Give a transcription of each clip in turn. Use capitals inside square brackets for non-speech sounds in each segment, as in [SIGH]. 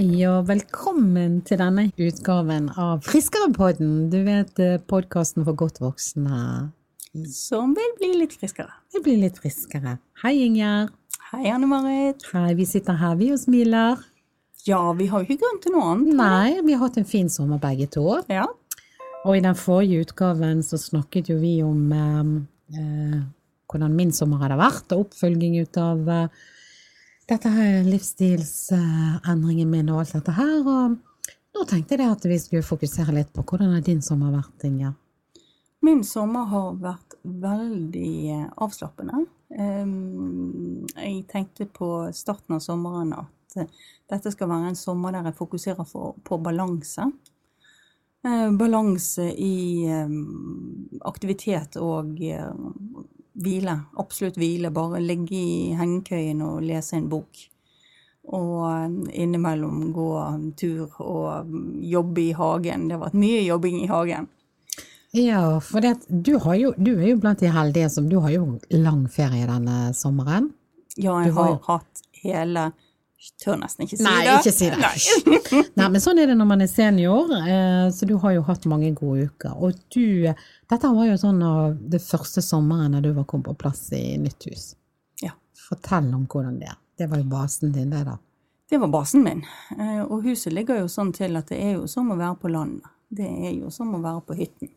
Hei og velkommen til denne utgaven av Friskerepodden. Du vet podkasten for godt voksne. Som vil bli litt friskere. Vil bli litt friskere. Hei, Ingjerd. Hei, Anne Marit. Hei, vi sitter her, vi og smiler. Ja, vi har jo ikke grunn til noe annet. Nei, vi har hatt en fin sommer begge to. Ja. Og i den forrige utgaven så snakket jo vi om eh, eh, hvordan min sommer hadde vært, og oppfølging ut av eh, dette her er livsstilsendringen min og alt dette her. Og nå tenkte jeg at vi skulle fokusere litt på hvordan har din sommer vært, Ingjerd? Min sommer har vært veldig eh, avslappende. Jeg tenkte på starten av sommeren at uh, dette skal være en sommer der jeg fokuserer på balanse. Uh, balanse i aktivitet og hvile. Absolutt hvile. Bare ligge i hengekøyen og lese en bok. Og innimellom gå tur og jobbe i hagen. Det har vært mye jobbing i hagen. Ja, for det, du, jo, du, er jo blant de heldige som Du har jo lang ferie denne sommeren. Ja, jeg har har hatt hele Tør nesten ikke si Nei, det. Ikke si det. Nei. Nei, men sånn er det når man er senior, eh, så du har jo hatt mange gode uker. Og du Dette var jo sånn av det første sommeren da du var kommet på plass i nytt hus. Ja. Fortell om hvordan det er. Det var jo basen din, det da. Det var basen min. Eh, og huset ligger jo sånn til at det er jo som å være på landet. Det er jo som å være på hytten.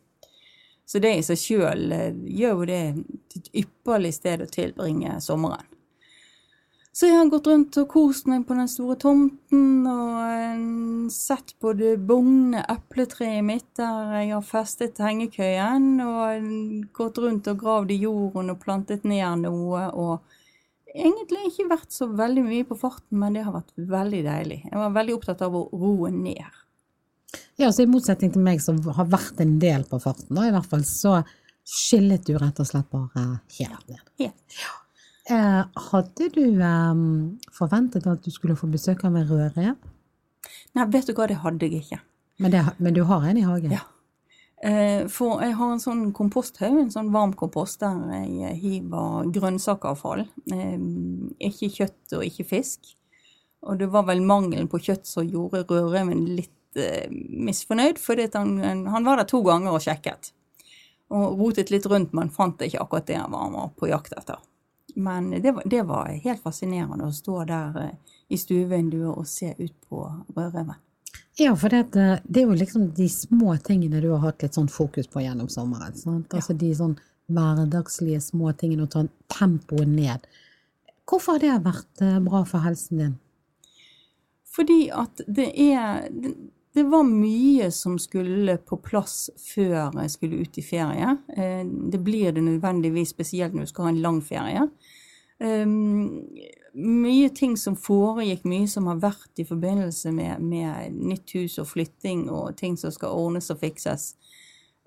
Så det i seg sjøl eh, gjør jo det til et ypperlig sted å tilbringe sommeren. Så jeg har gått rundt og kost meg på den store tomten og uh, sett på det bugne epletreet mitt der jeg har festet hengekøyen, og gått rundt og gravd i jorden og plantet ned noe. og Egentlig ikke vært så veldig mye på farten, men det har vært veldig deilig. Jeg var veldig opptatt av å roe ned. Ja, så I motsetning til meg som har vært en del på farten, da, i hvert fall, så skillet du rett og slett bare helt ned. Ja. ja. Eh, hadde du eh, forventet at du skulle få besøk av en rødrev? Nei, vet du hva, det hadde jeg ikke. Men, det, men du har en i hagen? Ja. Eh, for jeg har en sånn komposthaug, en sånn varm kompost der jeg hiver grønnsakavfall. Eh, ikke kjøtt og ikke fisk. Og det var vel mangelen på kjøtt som gjorde rødreven litt eh, misfornøyd, fordi han, han, var der to ganger og sjekket. Og rotet litt rundt, men fant ikke akkurat det han var på jakt etter. Men det var, det var helt fascinerende å stå der uh, i stuevinduet og se ut på rødreven. Ja, for det, eh, det, er jo liksom de små tingene du har hatt litt sånn fokus på gjennom sommeren. Sant? Altså ja. de sånn hverdagslige små tingene, å ta tempoet ned. Hvorfor har det vært bra for helsen din? Fordi at det er det var mye som skulle på plass før jeg skulle ut i ferie. Eh, det blir det nødvendigvis, spesielt når du skal ha en lang ferie. Um, mye ting som foregikk, mye som har vært i forbindelse med, med nytt hus og flytting og ting som skal ordnes og fikses.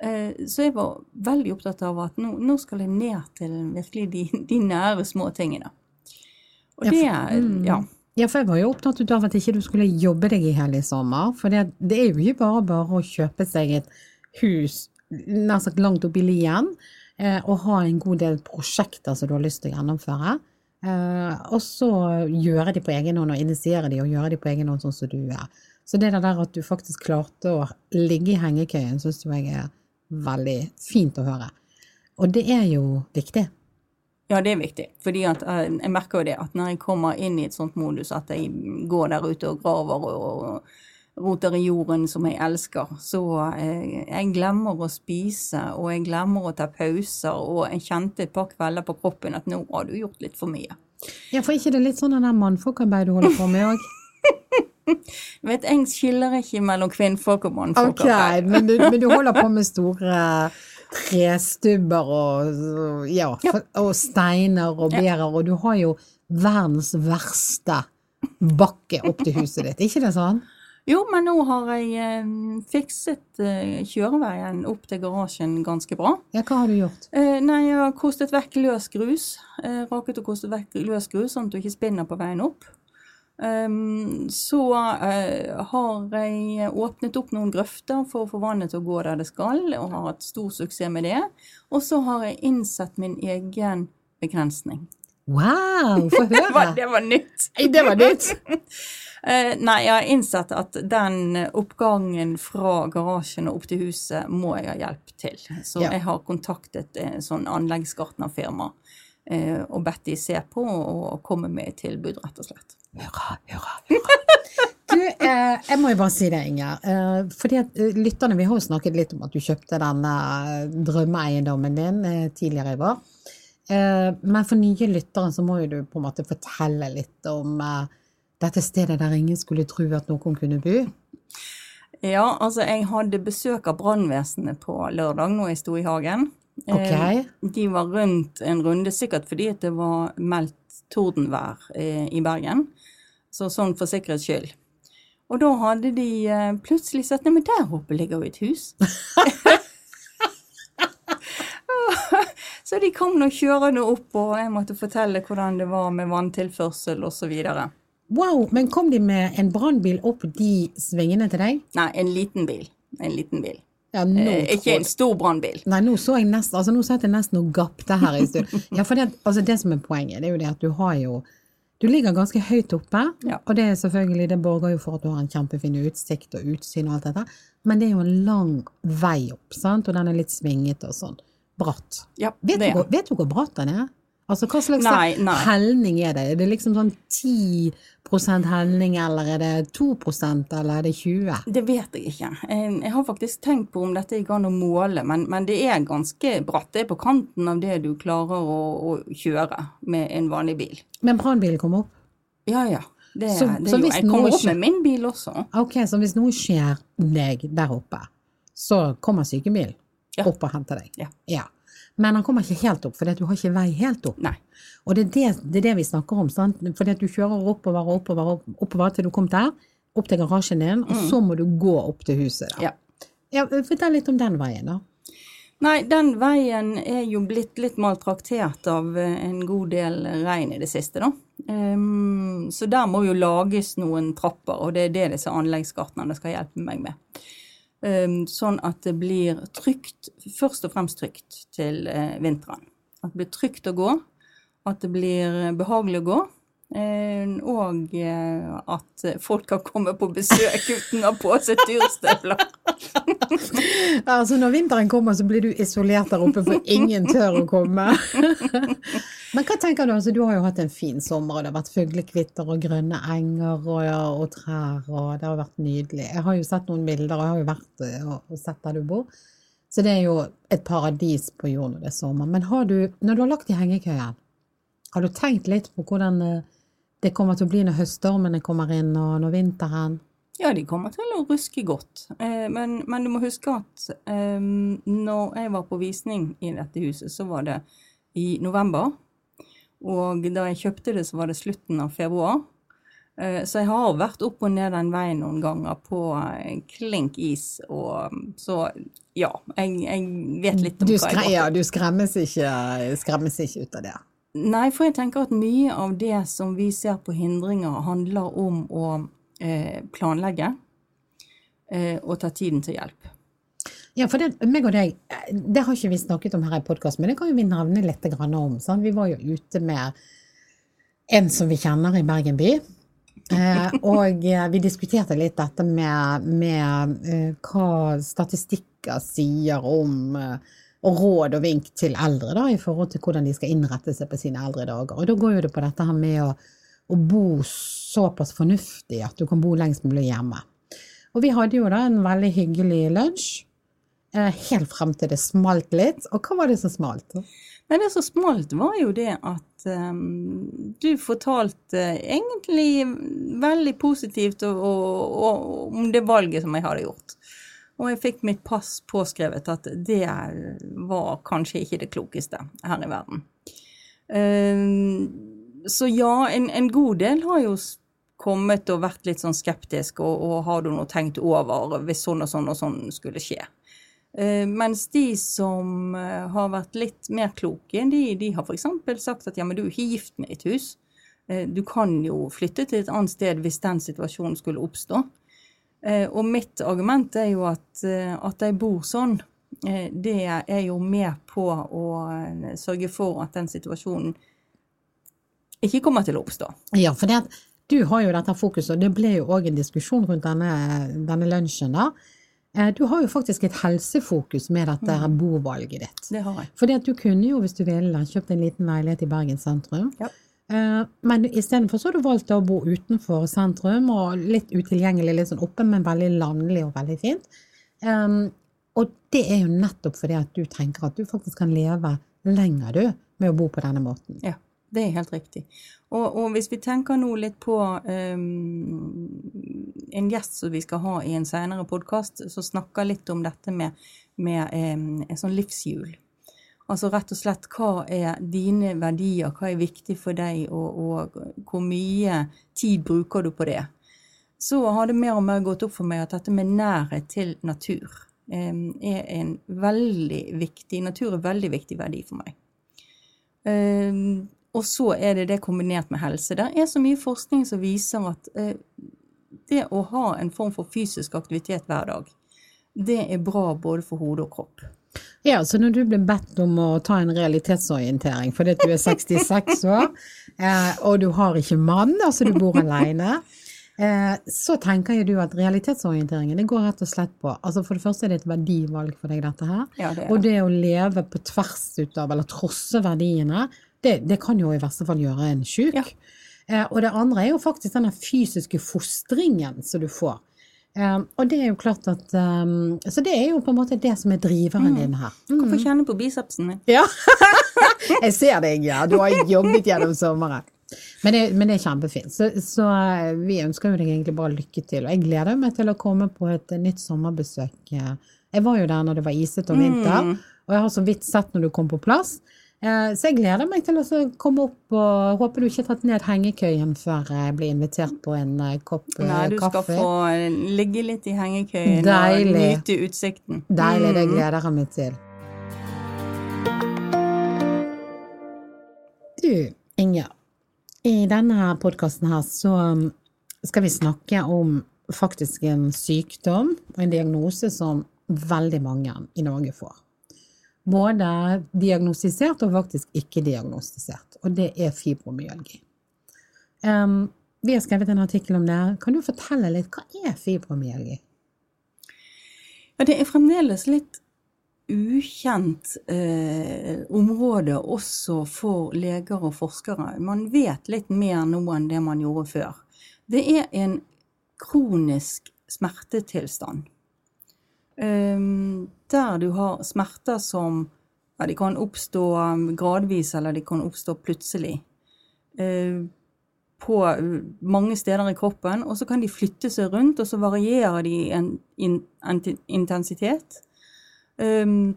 Uh, så jeg var veldig opptatt av at nå, nå skal jeg ned til virkelig de, de nære små tingene. Og det, mm. ja. Ja, for jeg var jo opptatt av at ikke du skulle jobbe deg i hjel i sommer. For det, det, er jo ikke bare bare å kjøpe seg et hus nær sagt langt oppi lien eh, og ha en god del prosjekter som du har lyst til å gjennomføre. Eh, og så gjøre de på egen hånd og initiere de og gjøre de på egen hånd sånn som du er. Så det der at du faktisk klarte å ligge i hengekøyen, syns jeg er veldig fint å høre. Og det er jo viktig. Ja, det er viktig. fordi at eh, jeg merker jo det at når jeg kommer inn i et sånt modus at jeg går der ute og graver og, roter i jorden som jeg elsker, så jeg, eh, jeg glemmer å spise, og jeg glemmer å ta pauser, og jeg kjente et par kvelder på kroppen at nå har du gjort litt for mye. Ja, for ikke det er litt sånn den mannfolkarbeid du holder på med òg? [LAUGHS] Vet, jeg skiller ikke mellom kvinnfolk og mannfolk. Ok, men du, men du holder på med store trestubber og, ja, og steiner og bærer, og du har jo verdens verste bakke opp til huset ditt, ikke det sånn? Jo, men nå har jeg eh, fikset eh, kjøreveien opp til garasjen ganske bra. Ja, Hva har du gjort? Eh, nei, Jeg har kostet vekk løs grus. Eh, raket og kostet vekk løs grus, sånn at du ikke spinner på veien opp. Um, så uh, har jeg åpnet opp noen grøfter for å få vannet til å gå der det skal, og har hatt stor suksess med det. Og så har jeg innsett min egen begrensning. Wow! Få [LAUGHS] høre! det, var, det var nytt. Det var nytt. [LAUGHS] Eh, nei, jeg har innsett at den oppgangen fra garasjen og opp til huset må jeg ha hjelp til. Så Ja. jeg har kontaktet en sånn anleggsgartnerfirma eh, og bedt de se på og komme med et tilbud, rett og slett. Hurra, hurra, hurra. [LAUGHS] Du, eh, jeg må jo bare si det, Inger. Eh, fordi at eh, lytterne, Vi har jo snakket litt om at du kjøpte denne eh, drømmeeiendommen din eh, tidligere i vår. Eh, men for nye lyttere så må jo du på en måte fortelle litt om eh, dette stedet der ingen skulle tro at noen kunne bo. Ja, altså jeg hadde besøk av brannvesenet på lørdag når jeg sto i hagen. Ok. Eh, de var rundt en runde, sikkert fordi at det var meldt tordenvær eh, i Bergen. Så sånn for sikkerhets skyld. Og da hadde de eh, plutselig sett Nei, men der oppe ligger jo et hus. [LAUGHS] så de kom nå kjørende opp, og jeg måtte fortelle hvordan det var med vanntilførsel osv. Wow, men kom de med en brannbil opp de svingene til deg? Nei, en liten bil. En liten bil. Ja, Eh, ikke en stor brannbil. Nei, nå så jeg nesten, altså nå satt jeg nesten og gapte her i stund. [LAUGHS] Ja, for det, altså det som er poenget, det er jo det at du har jo Du ligger ganske høyt oppe, Ja. og det er selvfølgelig, det borger jo for at du har en kjempefin utsikt og utsyn og alt dette, men det er jo en lang vei opp, sant, og den er litt svingete og sånn. Bratt. Ja, Vet, du, vet du hvor bratt den er? Altså hva slags Nei, nei. helning er det? Er det liksom sånn 10 helning, eller er det 2 eller er det 20 Det vet jeg ikke. Jeg har faktisk tenkt på om dette gikk an å måle, men, men det er ganske bratt. Det er på kanten av det du klarer å, å kjøre med en vanlig bil. Men brannbilen kom opp? Ja, ja. Det, Så- det så jo, jeg kommer opp med min bil også. Ok, så hvis noe skjer deg der oppe, så kommer sykebil Ja. opp og henter deg? Ja. Ja. Men han kommer ikke helt opp, for du har ikke vei helt opp. Nei. Og det er det, det, er det vi snakker om, sant? fordi du kjører oppover og oppover, opp- oppover til du kom der, opp til garasjen din, og så må du gå opp til huset. Da. Mm. Ja. Ja, fortell litt om den veien, da. Nei, den veien er jo blitt litt maltraktert av eh, en god del regn i det siste, da. Um, så der må jo lages noen trapper, og det er det disse anleggsgartnerne skal hjelpe meg med. Ehm, sånn at det blir trygt, først og fremst trygt til eh, vinteren. At det blir trygt å gå, at det blir behagelig å gå, eh, og eh, at folk kan komme på besøk [LAUGHS] uten å ha på seg turstøvler. [LAUGHS] Altså Når vinteren kommer, så blir du isolert der oppe, for ingen tør å komme. [LAUGHS] Men hva tenker du? altså Du har jo hatt en fin sommer, og det har vært fuglekvitter og grønne enger og, og trær, og det har vært nydelig. Jeg har jo sett noen bilder, og jeg har jo vært eh, og, og sett der du bor. Så det er jo et paradis på jord når det er sommer. Men har du, når du har lagt i hengekøyen, har du tenkt litt på hvordan eh, det kommer til å bli når høststormene kommer inn, og når vinteren Ja, de kommer til å ruske godt. Eh, men, men du må huske at eh, når jeg var på visning i dette huset, så var det i november. Og da jeg kjøpte det, så var det slutten av februar. Eh, så jeg har vært opp og ned den veien noen ganger på eh, klink is. Og, så ja, jeg, jeg vet litt om Du, hva jeg ja, går du skremmes, ikke, skremmes ikke ut av det. Nei, for jeg tenker at mye av det som vi ser på hindringer, handler om å planlegge eh, og ta tiden til hjelp. Ja, for det, meg og deg, eh, det har ikke vi snakket om her i podkasten, men det kan jo vi nevne litt om. Sant? Vi var jo ute med en som vi kjenner i Bergen by. Eh, [LAUGHS] og eh, vi diskuterte litt dette med, med eh, hva statistikker sier om eh, og råd og vink til eldre da, i forhold til hvordan de skal innrette seg på sine eldre dager. Og da går jo det på dette her med å, å bo såpass fornuftig at du kan bo lengst mulig hjemme. Og vi hadde jo da en veldig hyggelig lunsj. Eh, helt frem til det smalt litt. Og hva var det som smalt? Nei, det som smalt, var jo det at um, du fortalte egentlig veldig positivt og, og, og, om det valget som jeg hadde gjort. Og jeg fikk mitt pass påskrevet at det var kanskje ikke det klokeste her i verden. Um, så ja, en, en god del har jo kommet og vært litt sånn skeptisk, og, og har du noe tenkt over hvis sånn og sånn og sånn skulle skje. Uh, mens de som eh, har vært litt mer kloke, de, de har f.eks. sagt at ja, men du er ikke gift med et hus. Uh, du kan jo flytte til et annet sted hvis den situasjonen skulle oppstå. Uh, og mitt argument er jo at, at jeg bor sånn, det er jo med på å sørge for at den situasjonen ikke kommer til å oppstå. Ja, for det at du har jo dette fokuset, og det ble jo òg en diskusjon rundt denne, denne lunsjen, da. Eh, Du har jo faktisk et helsefokus med dette her bovalget ditt. Det har jeg. Fordi at du kunne jo, hvis du ville, kjøpt en liten leilighet i Bergen sentrum. Ja. Eh, Men istedenfor så har du valgt å bo utenfor sentrum, og litt utilgjengelig, litt sånn oppe, men veldig landlig og veldig fint. Um, og det er jo nettopp fordi at du tenker at du faktisk kan leve lenger, du, med å bo på denne måten. Ja, det er helt riktig. Og, og hvis vi tenker nå litt på um, en gjest som vi skal ha i en senere podkast, som snakker litt om dette med, med um, en sånn livshjul. Altså rett og slett hva er dine verdier, hva er viktig for deg, og, og hvor mye tid bruker du på det. Så har det mer og mer gått opp for meg at dette med nærhet til natur um, er en veldig viktig Natur er en veldig viktig verdi for meg. Ehm, og så er det det kombinert med helse. Det er så mye forskning som viser at eh, det å ha en form for fysisk aktivitet hver dag, det er bra både for hode og kropp. Ja, så når du ble bedt om å ta en realitetsorientering fordi at du er 66 år, [LAUGHS] eh, og du har ikke mann, altså du bor alene, eh, så tenker jo du at realitetsorienteringen det går rett og slett på altså For det første er det et verdivalg for deg, dette her. Ja, det Og det. å leve på tvers ut av, eller trosse verdiene, det, det kan jo i verste fall gjøre en sjuk. Ja. Eh, og det andre er jo faktisk denne fysiske fostringen som du får. Eh, og det er jo klart at um, Så det er jo på en måte det som er driveren din her. Mm. Kan få kjenne på bicepsen min. Ja, [LAUGHS] jeg ser deg, ja. Du har jobbet gjennom sommeren. Men det, men det er kjempefint. Så, så eh, vi ønsker jo deg egentlig bare lykke til. Og jeg gleder meg til å komme på et nytt sommerbesøk. Jeg var jo der når det var isete og vinter, og jeg har så vidt sett når du kom på plass. Eh, Så jeg gleder meg til å komme opp og håper du ikke har tatt ned hengekøyen før jeg blir invitert på en eh, kopp kaffe. Nei, du skal få eh, ligge litt i hengekøyen Deilig. og nyte utsikten. Deilig, det Mm. gleder jeg meg til. Du, Inger. I denne podkasten her så um, skal vi snakke om faktisk en sykdom og en diagnose som veldig mange i Norge får. Både diagnostisert og faktisk ikke diagnostisert, og det er fibromyalgi. Um, vi har skrevet en artikkel om det. Kan du fortelle litt, hva er fibromyalgi? Ja, det er fremdeles litt ukjent eh, område også for leger og forskere. Man vet litt mer nå enn det man gjorde før. Det er en kronisk smertetilstand. Um, der du har smerter som ja, de kan oppstå um, gradvis, eller de kan oppstå plutselig. Uh, på uh, mange steder i kroppen, og så kan de flytte seg rundt, og så varierer de i en, intensitet. Um,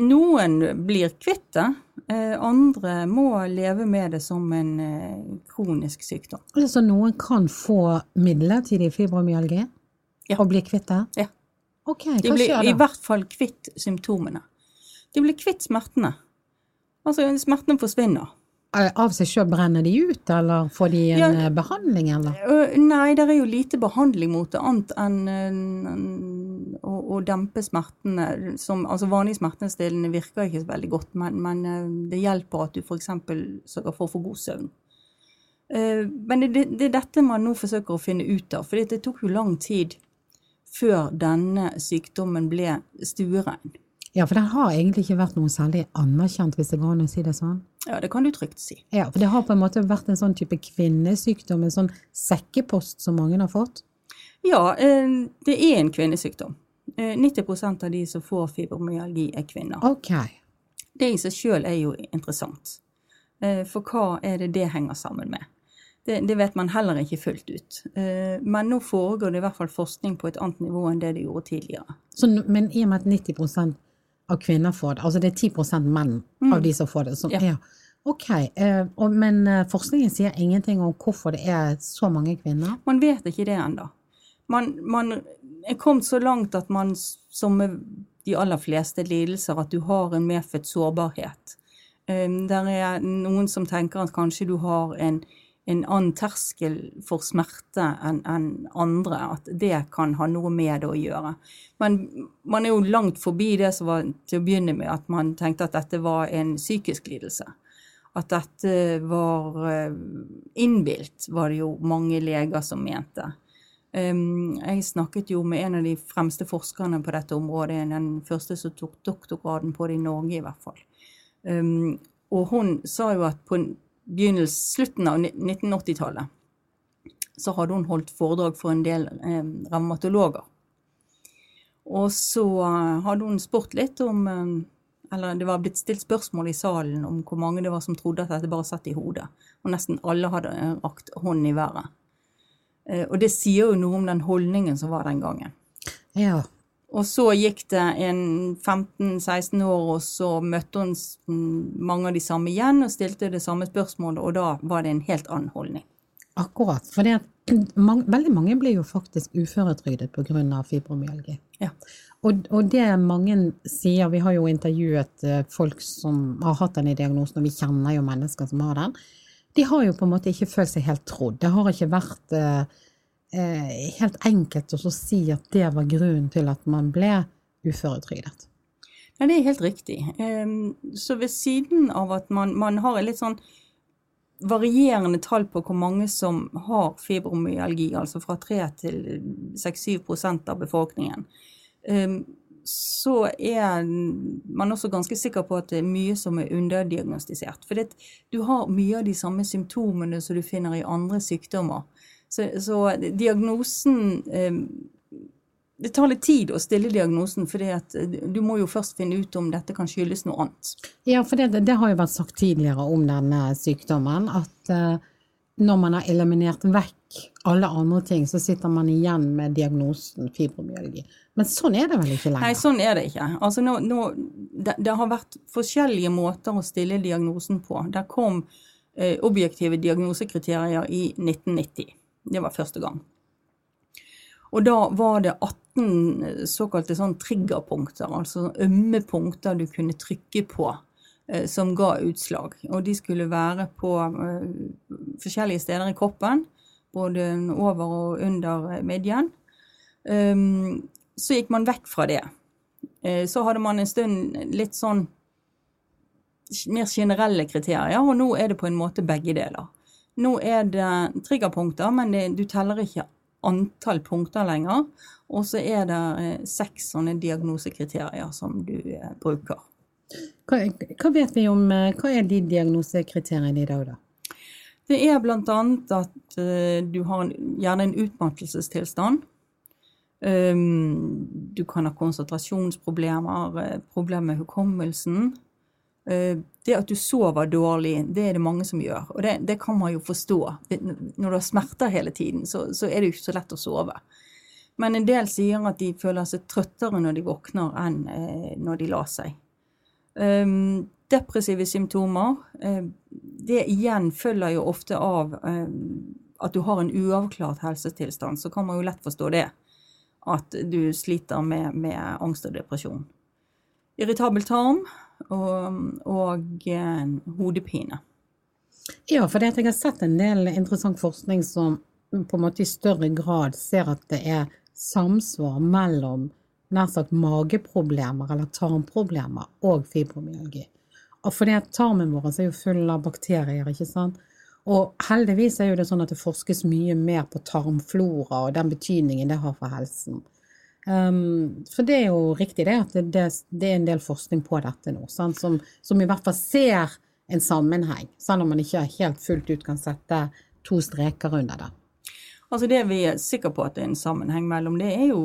noen blir kvitt det, eh, andre må leve med det som en eh, kronisk sykdom. Altså noen kan få midlertidig fibromyalgi Ja. og bli kvitt det? Ja. Ok, De blir i hvert fall kvitt symptomene. De blir kvitt smertene. Altså, smertene forsvinner. Av seg sjøl brenner de ut, eller får de en Ja. eh, behandling, eller? Nei, det er jo lite behandling mot det, annet enn å, å dempe smertene. Som, altså Vanlige smertestillende virker ikke så veldig godt, men, men det hjelper at du f.eks. sørger for å få god søvn. Men det, det, det er dette man nå forsøker å finne ut av, for det tok jo lang tid før denne sykdommen ble stuerein. Ja, for den har egentlig ikke vært noe særlig anerkjent, hvis det går an å si det sånn. Ja, det kan du trygt si. Ja, for det har på en måte vært en sånn type kvinnesykdom, en sånn sekkepost som mange har fått. Ja, eh, det er en kvinnesykdom. Eh, 90% av de som får fibromyalgi, er kvinner. Ok. Det i seg sjøl er jo interessant. Eh, For hva er det det henger sammen med? Det, det vet man heller ikke fullt ut. Eh, Men nå foregår det i hvert fall forskning på et annet nivå enn det det gjorde tidligere. Så, men i og med at 90% av kvinner får det, altså det er 10% menn av de som får det, som Mm. Ja. er Ok, eh, men eh, forskningen sier ingenting om hvorfor det er så mange kvinner? Man vet ikke det ennå. Man, man er kommet så langt at man, som med de aller fleste lidelser, at du har en medfødt sårbarhet. Der er noen som tenker at kanskje du har en, en annen terskel for smerte enn en andre, at det kan ha noe med det å gjøre. Men man er jo langt forbi det som var til å begynne med, at man tenkte at dette var en psykisk lidelse. at dette var eh, innbilt, var det jo mange leger som mente. Um, jeg snakket jo med en av de fremste forskerne på dette området, den første som tok doktorgraden på det i Norge, i hvert fall. Um, og hun sa jo at på slutten av 1980-tallet så hadde hun holdt foredrag for en del eh, revmatologer. Og så hadde hun spurt litt om Eller det var blitt stilt spørsmål i salen om hvor mange det var som trodde at dette bare satt i hodet. Og nesten alle hadde rakt hånden i været. Eh, og det sier jo noe om den holdningen som var den gangen. Ja. Og så gikk det en 15-16 år, og så møtte hun mange av de samme igjen og stilte det samme spørsmålet, og da var det en helt annen holdning. Akkurat. For [CLEARS THROAT] mange, veldig mange blir jo faktisk uføretrygdet pga. fibromyalgi. Ja. Og, og, det mange sier, vi har jo intervjuet eh, folk som har hatt denne diagnosen, og vi kjenner jo mennesker som har den de har jo på en måte ikke følt seg helt trodd. Det har ikke vært eh helt enkelt å si at det var grunnen til at man ble uføretrygdet. Ja, det er helt riktig. Så ved siden av at man, man har litt sånn varierende tall på hvor mange som har fibromyalgi, altså fra 3 til 6-7% av befolkningen, så er man også ganske sikker på at det er mye som er underdiagnostisert. For du har mye av de samme symptomene som du finner i andre sykdommer. Så, så diagnosen eh, Det tar litt tid å stille diagnosen, for du må jo først finne ut om dette kan skyldes noe annet. Ja, for det, det har jo vært sagt tidligere om denne sykdommen at eh, når man har eliminert vekk alle andre ting, så sitter man igjen med diagnosen fibromyalgi. Men sånn er det vel ikke lenger? Nei, sånn er det ikke. Altså nå, nå, det, det, har vært forskjellige måter å stille diagnosen på. Der kom eh, objektive diagnosekriterier i 1990. Det var første gang. Og da var det 18 eh, såkalte sånn triggerpunkter, altså ømme punkter du kunne trykke på eh, som ga utslag. Og de skulle være på eh, forskjellige steder i kroppen, både over og under midjen. Um, så gikk man vekk fra det. Eh, så hadde man en stund litt sånn mer generelle kriterier, og nå er det på en måte begge deler. Nå er det triggerpunkter, men det, du teller ikke antall punkter lenger. Og så er det eh, seks sånne diagnosekriterier som du eh, bruker. Hva, hva, vet vi om Hva er de diagnosekriteriene i dag, da? Det er bl.a. at du har en, gjerne en utmattelsestilstand. Um, du kan ha konsentrasjonsproblemer, eh, problemer med hukommelsen. Uh, det at du sover dårlig, det er det mange som gjør. Og det, det kan man jo forstå. Når du har smerter hele tiden, så, så, er det jo ikke så lett å sove. Men en del sier at de føler seg trøttere når de våkner enn uh, når de la seg. Um, depressive symptomer, det igjen følger jo ofte av at du har en uavklart helsetilstand. Så kan man jo lett forstå det at du sliter med, med angst og depresjon. Irritabel tarm og, og eh, hodepine. Ja, for jeg har sett en del interessant forskning som på en måte i større grad ser at det er samsvar mellom nær sagt mageproblemer eller tarmproblemer og fibromyalgi. Og fordi at tarmen vår er jo full av bakterier, ikke sant. Og heldigvis er jo det sånn at det forskes mye mer på tarmflora og den betydningen det har for helsen. Um, for det er jo riktig det at det, det, det er en del forskning på dette nå, sant? Som, som, i hvert fall ser en sammenheng, selv om man ikke helt fullt ut kan sette to streker under det. Altså Det vi er sikre på at det er en sammenheng mellom, det er jo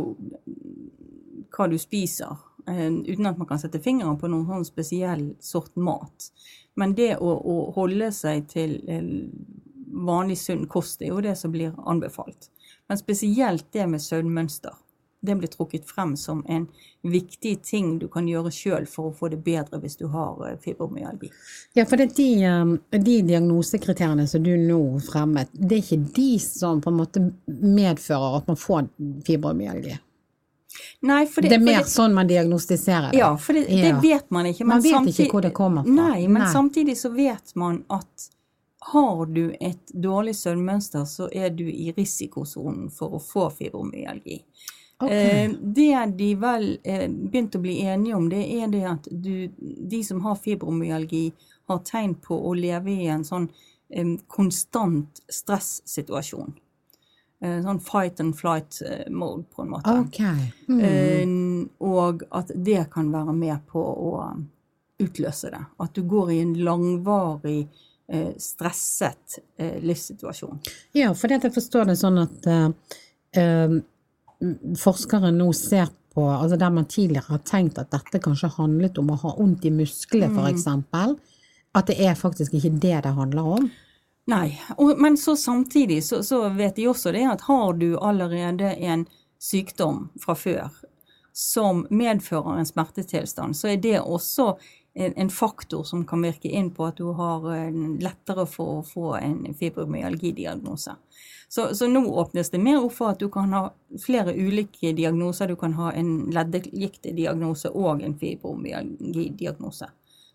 hva du spiser. Uh, uten at man kan sette fingeren på noen sånn spesiell sort mat. Men det å, å holde seg til vanlig sunn kost er jo det som blir anbefalt. Men spesielt det med søvnmønster. Det blir trukket frem som en viktig ting du kan gjøre sjøl for å få det bedre hvis du har eh, fibromyalgi. Ja, for det er de, eh, de diagnosekriteriene som du nå fremmet, det er ikke de som på en måte medfører at man får fibromyalgi? Nei, det, det, er mer det, sånn man diagnostiserer det? Ja, for det, ja. vet man ikke. man vet samtidig, ikke hvor det kommer fra. Nei, men nei. samtidig så vet man at har du et dårlig søvnmønster, så er du i risikosonen for å få fibromyalgi. Okay. Eh, det de vel eh, begynte å bli enige om, det er det at du, de som har fibromyalgi, har tegn på å leve i en sånn em, konstant stressituasjon. Eh, sånn fight and flight-mode, på en måte. Okay. Mm. Eh, og at det kan være med på å utløse det. At du går i en langvarig, eh, stresset eh, livssituasjon. Ja, for at jeg forstår det sånn at uh, eh, forskere nå ser på altså Der man tidligere har tenkt at dette kanskje handlet om å ha vondt i muskler, for eksempel, at det er faktisk ikke det det handler om. Nei, og, men så samtidig så, så vet de også det at har du allerede en sykdom fra før som medfører en smertetilstand, så er det også en, faktor som kan virke inn på at du har eh, lettere for å få en fibromyalgidiagnose. Så, så nå åpnes det mer opp for at du kan ha flere ulike diagnoser. Du kan ha en leddgiktdiagnose og en fibromyalgidiagnose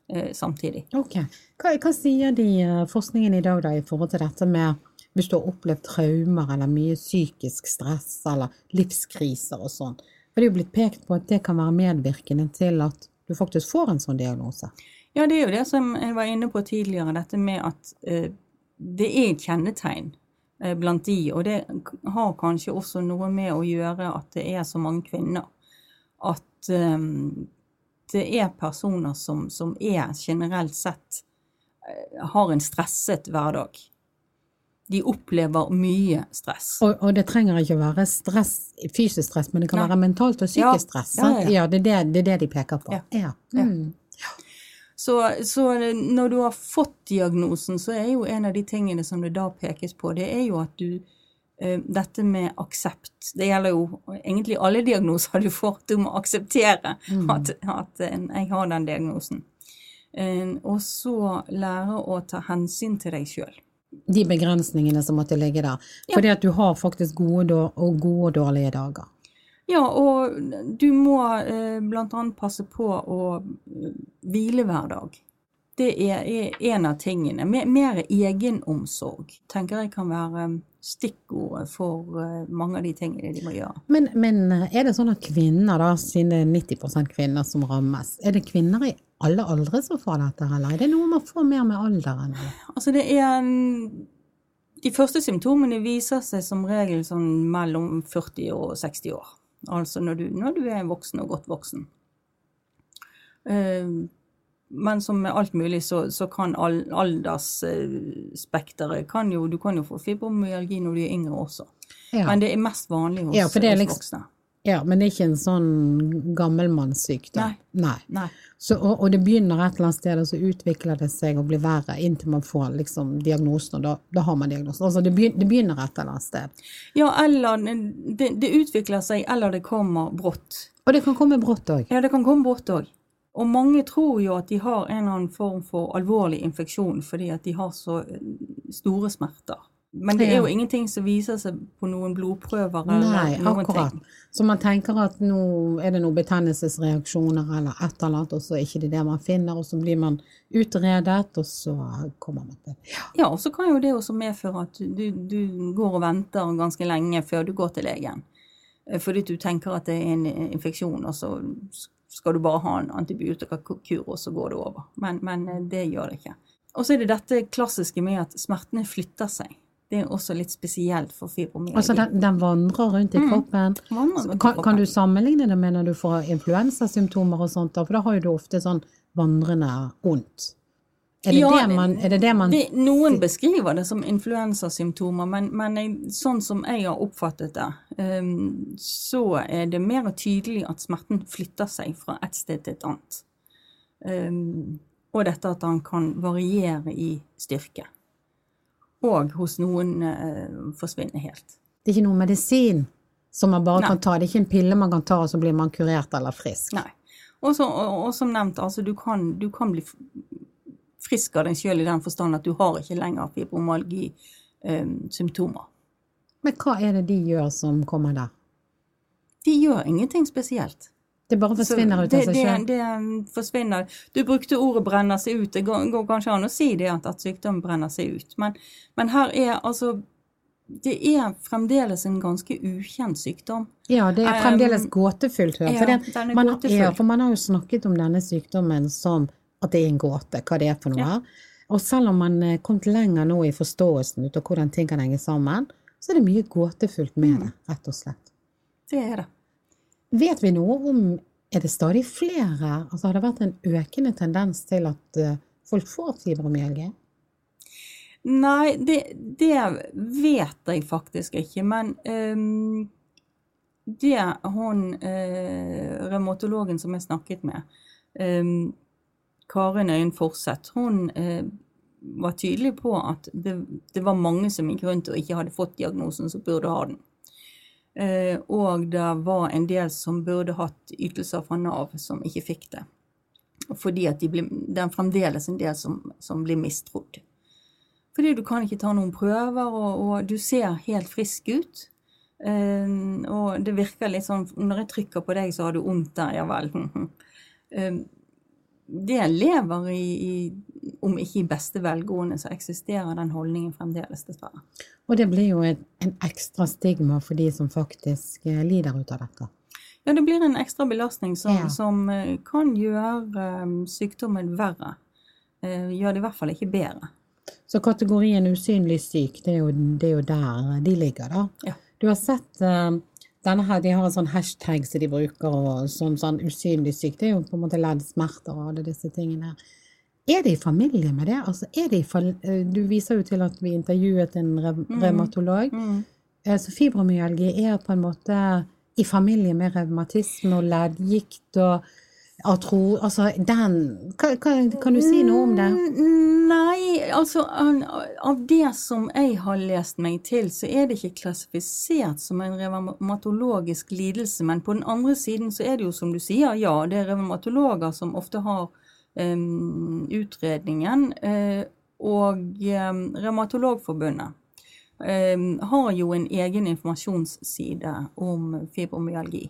eh, samtidig. Ok. Hva, hva sier de eh, forskningen i dag da i forhold til dette med hvis du har opplevd traumer eller mye psykisk stress eller livskriser og sånn? Det er jo blitt pekt på at det kan være medvirkende til at du faktisk får en sånn diagnose. Ja, det er jo det som jeg var inne på tidligere, dette med at eh, det er et kjennetegn eh, blant de, og det har kanskje også noe med å gjøre at det er så mange kvinner. At eh, det er personer som, som er generelt sett eh, har en stresset hverdag. De opplever mye stress. Og, og det trenger ikke å være stress, fysisk stress, men det kan Nei. være mentalt og psykisk stress. ja, ja, ja. ja det, er det, det er det de peker på. Ja. Ja. Ja. Mm. Så, så når du har fått diagnosen, så er jo en av de tingene som det da pekes på, det er jo at du uh, Dette med aksept. Det gjelder jo egentlig alle diagnoser du får. Du må akseptere at, at uh, jeg har den diagnosen. Uh, og så lære å ta hensyn til deg sjøl. De begrensningene som måtte ligge der. Ja. Fordi at du har faktisk gode og, gode og dårlige dager. Ja, og du må eh, annet passe på å eh, hvile hver dag. Det er, en av tingene. Mer, egenomsorg tenker jeg kan være stikkordet for eh, mange av de tingene de må gjøre. Men, men er det sånn at kvinner, da, siden det er 90% kvinner som rammes, er det kvinner i alle aldre som får dette, eller er det noe man får mer med alderen? Altså det er en- De første symptomene viser seg som regel sånn mellom 40 og 60 år. Altså når du, når du er voksen og godt voksen. Eh, Men som med alt mulig, så, så kan all, aldersspekteret kan jo, Du kan jo få fibromyalgi når du er yngre også. Ja. Men det er mest vanlig hos, Ja, liksom- voksne. ja, men det er ikke en sånn gammelmannssykdom? Nei. Nei. Nei. Så, og, og det begynner et eller annet sted, og så utvikler det seg og blir verre inntil man får liksom diagnosen, og da, da har man diagnosen. Altså det begynner et eller annet sted. Ja, eller det, det utvikler seg, eller det kommer brått. Og det kan komme brått òg. Ja, det kan komme brått òg. Og mange tror jo at de har en eller annen form for alvorlig infeksjon fordi at de har så eh, store smerter. Men det er jo ingenting som viser seg på noen blodprøver Nei, eller noen akkurat. ting. Så man tenker at nå er det noen betennelsesreaksjoner eller et eller annet, og så er ikke det det man finner, og så blir man utredet, og så kommer man til Ja. Ja, og så kan jo det også medføre at du, du går og venter ganske lenge før du går til legen. Eh, Fordi du tenker at det er en infeksjon, og så skal du bare ha en antibiotikakur, og så går det over. Men, men eh, det gjør det ikke. Og så er det dette klassiske med at smertene flytter seg. Det er også litt spesielt for fibromyalgi. Altså den, den vandrer rundt i Mm. kroppen. Mm, rundt i Kan, kan du sammenligne det med når du får influensasymptomer og sånt, for da har jo du ofte sånn vandrende vondt. Er det, Ja, det man, er det det man Det, noen beskriver det som influensasymptomer, men, men jeg, sånn som jeg har oppfattet det, um, så er det mer tydelig at smerten flytter seg fra et sted til et annet. Um, og dette at han kan variere i styrke. Og hos noen uh, forsvinne helt. Det er ikke noe medisin som man bare Nei. kan ta. Det er ikke en pille man kan ta, og så blir man kurert eller frisk. Nei. Også, og, og som nevnt, altså du kan, du kan bli frisk av deg sjøl i den forstand at du har ikke lenger fibromyalgi-symptomer. Men hva er det de gjør som kommer der? De gjør ingenting spesielt. Det bare forsvinner ut av seg det, selv? det forsvinner. Du brukte ordet 'brenner seg ut'. Det går, går kanskje an å si det, at, at sykdom brenner seg ut. Men, men her er altså Det er fremdeles en ganske ukjent sykdom. Ja, det er fremdeles Um, gåtefullt. hører ja, For, det, man, ja, for man har jo snakket om denne sykdommen som at det er en gåte hva det er for noe. Og selv om man er kommet lenger nå i forståelsen ut av hvordan ting kan henge sammen, så er det mye gåtefullt med det, rett og slett. Det er det. Vet vi noe om Er det stadig flere? Altså har det vært en økende tendens til at eh, folk får fibromyalgi? Nei, det, det vet jeg faktisk ikke. Men um, det hun uh, revmatologen som jeg snakket med, ehm, Karin Øyen Forseth, hun eh, var tydelig på at det, det, var mange som gikk rundt og ikke hadde fått diagnosen, som burde ha den. Eh, og det var en del som burde hatt ytelser fra Nav, som ikke fikk det. Fordi de ble, det er fremdeles en del som, som blir mistrodd. Fordi du kan ikke ta noen prøver, og, og du ser helt frisk ut. Eh, og det virker litt sånn Når jeg trykker på deg, så har du vondt der, ja vel. [LAUGHS] eh, det lever i, i, om ikke i beste velgående, så eksisterer den holdningen fremdeles, dessverre. Og det blir jo en, en, ekstra stigma for de som faktisk eh, lider ut av dette. Ja, det blir en ekstra belastning som, ja. som eh, kan gjøre um, sykdommen verre. Gjør det i hvert fall ikke bedre. Så kategorien usynlig syk, det er jo, det er jo der de ligger, da. Ja. Du har sett denne her, De har en sånn hashtag som de bruker, og sånn, sånn usynlig syk. Det er jo på en måte leddsmerter og alle disse tingene. Er det i familie med det? Altså, det i, eh, du viser jo til at vi intervjuet en mm. revmatolog. Mm. Mm. Så fibromyalgi er på en måte i familie med revmatisme og leddgikt og Atro, altså den kan, kan, kan, du si noe om det? Mm, nei, altså av det som jeg har lest meg til, så er det ikke klassifisert som en revmatologisk lidelse. Men på den andre siden så er det jo som du sier, ja, det er revmatologer som ofte har um, utredningen. Uh, og um, Revmatologforbundet um, har jo en egen informasjonsside om fibromyalgi.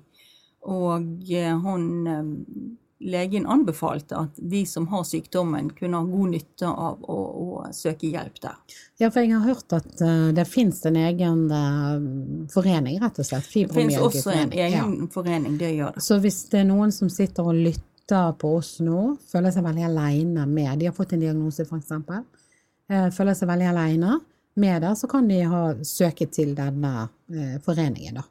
Og uh, hun legen anbefalte at de som har sykdommen, kunne ha god nytte av å, å søke hjelp der. Ja, for jeg har hørt at uh, det finnes en egen forening, rett og slett. Det finnes også en egen ja. forening, det gjør det. Så hvis det er noen som sitter og lytter på oss nå, føler seg veldig aleine med De har fått en diagnose, f.eks. Føler seg veldig aleine med det, så kan de ha søke til denne foreningen, da.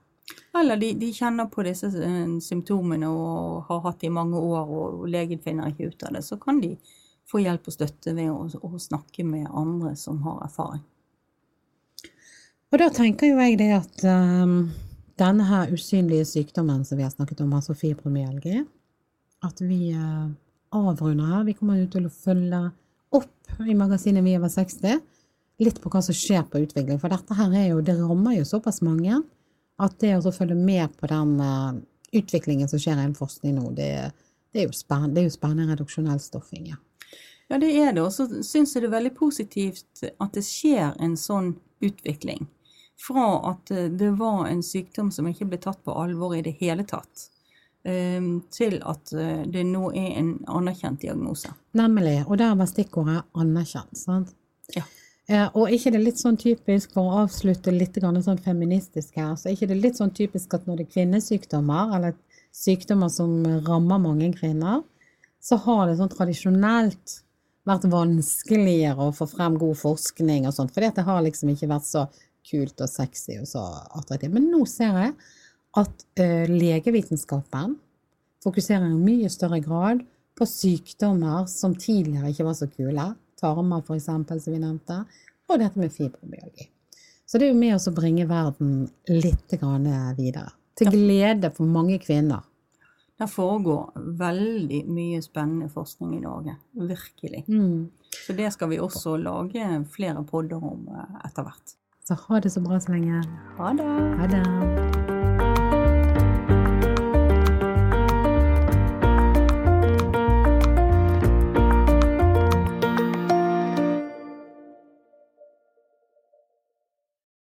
Eller de, de, kjenner på disse uh, symptomene og har hatt det i mange år, og legen finner ikke ut av det. Så kan de få hjelp og støtte ved å, å snakke med andre som har erfaring. Og da tenker jo jeg det at um, denne her usynlige sykdommen som vi har snakket om, altså fibromyalgi, at vi uh, avrunder her. Vi kommer jo til å følge opp i magasinet Vi over 60 litt på hva som skjer på utvikling. For dette her er jo, det rammer jo såpass mange at det å følge med på den uh, utviklingen som skjer innen forskning nå, det, det, er jo spennende, det er jo spennende reduksjonell stoffing. Ja. ja, det er det. Og så syns jeg det er veldig positivt at det skjer en sånn utvikling. Fra at eh, det var en sykdom som ikke ble tatt på alvor i det hele tatt, um, til at eh, det nå er en anerkjent diagnose. Nemlig. Og der var stikkordet anerkjent. sant? Ja. Eh, og ikke det litt sånn typisk, for å avslutte litt sånn feministisk her, så er ikke det litt sånn typisk at når det er kvinnesykdommer, eller sykdommer som rammer mange kvinner, så har det sånn tradisjonelt vært vanskeligere å få frem god forskning og sånt, fordi det har liksom ikke vært så kult og sexy og så attraktivt. Men nå ser jeg at uh, legevitenskapen fokuserer i mye større grad på sykdommer som tidligere ikke var så kule tarmer f.eks., som vi nevnte, og dette med fibromyalgi. Så det er jo med oss å bringe verden litt videre. Til glede for mange kvinner. Det foregår veldig mye spennende forskning i Norge. Virkelig. Mm. Så det skal vi også lage flere podder om eh, etter hvert. Så ha det så bra så lenge. Ha det. Ha det.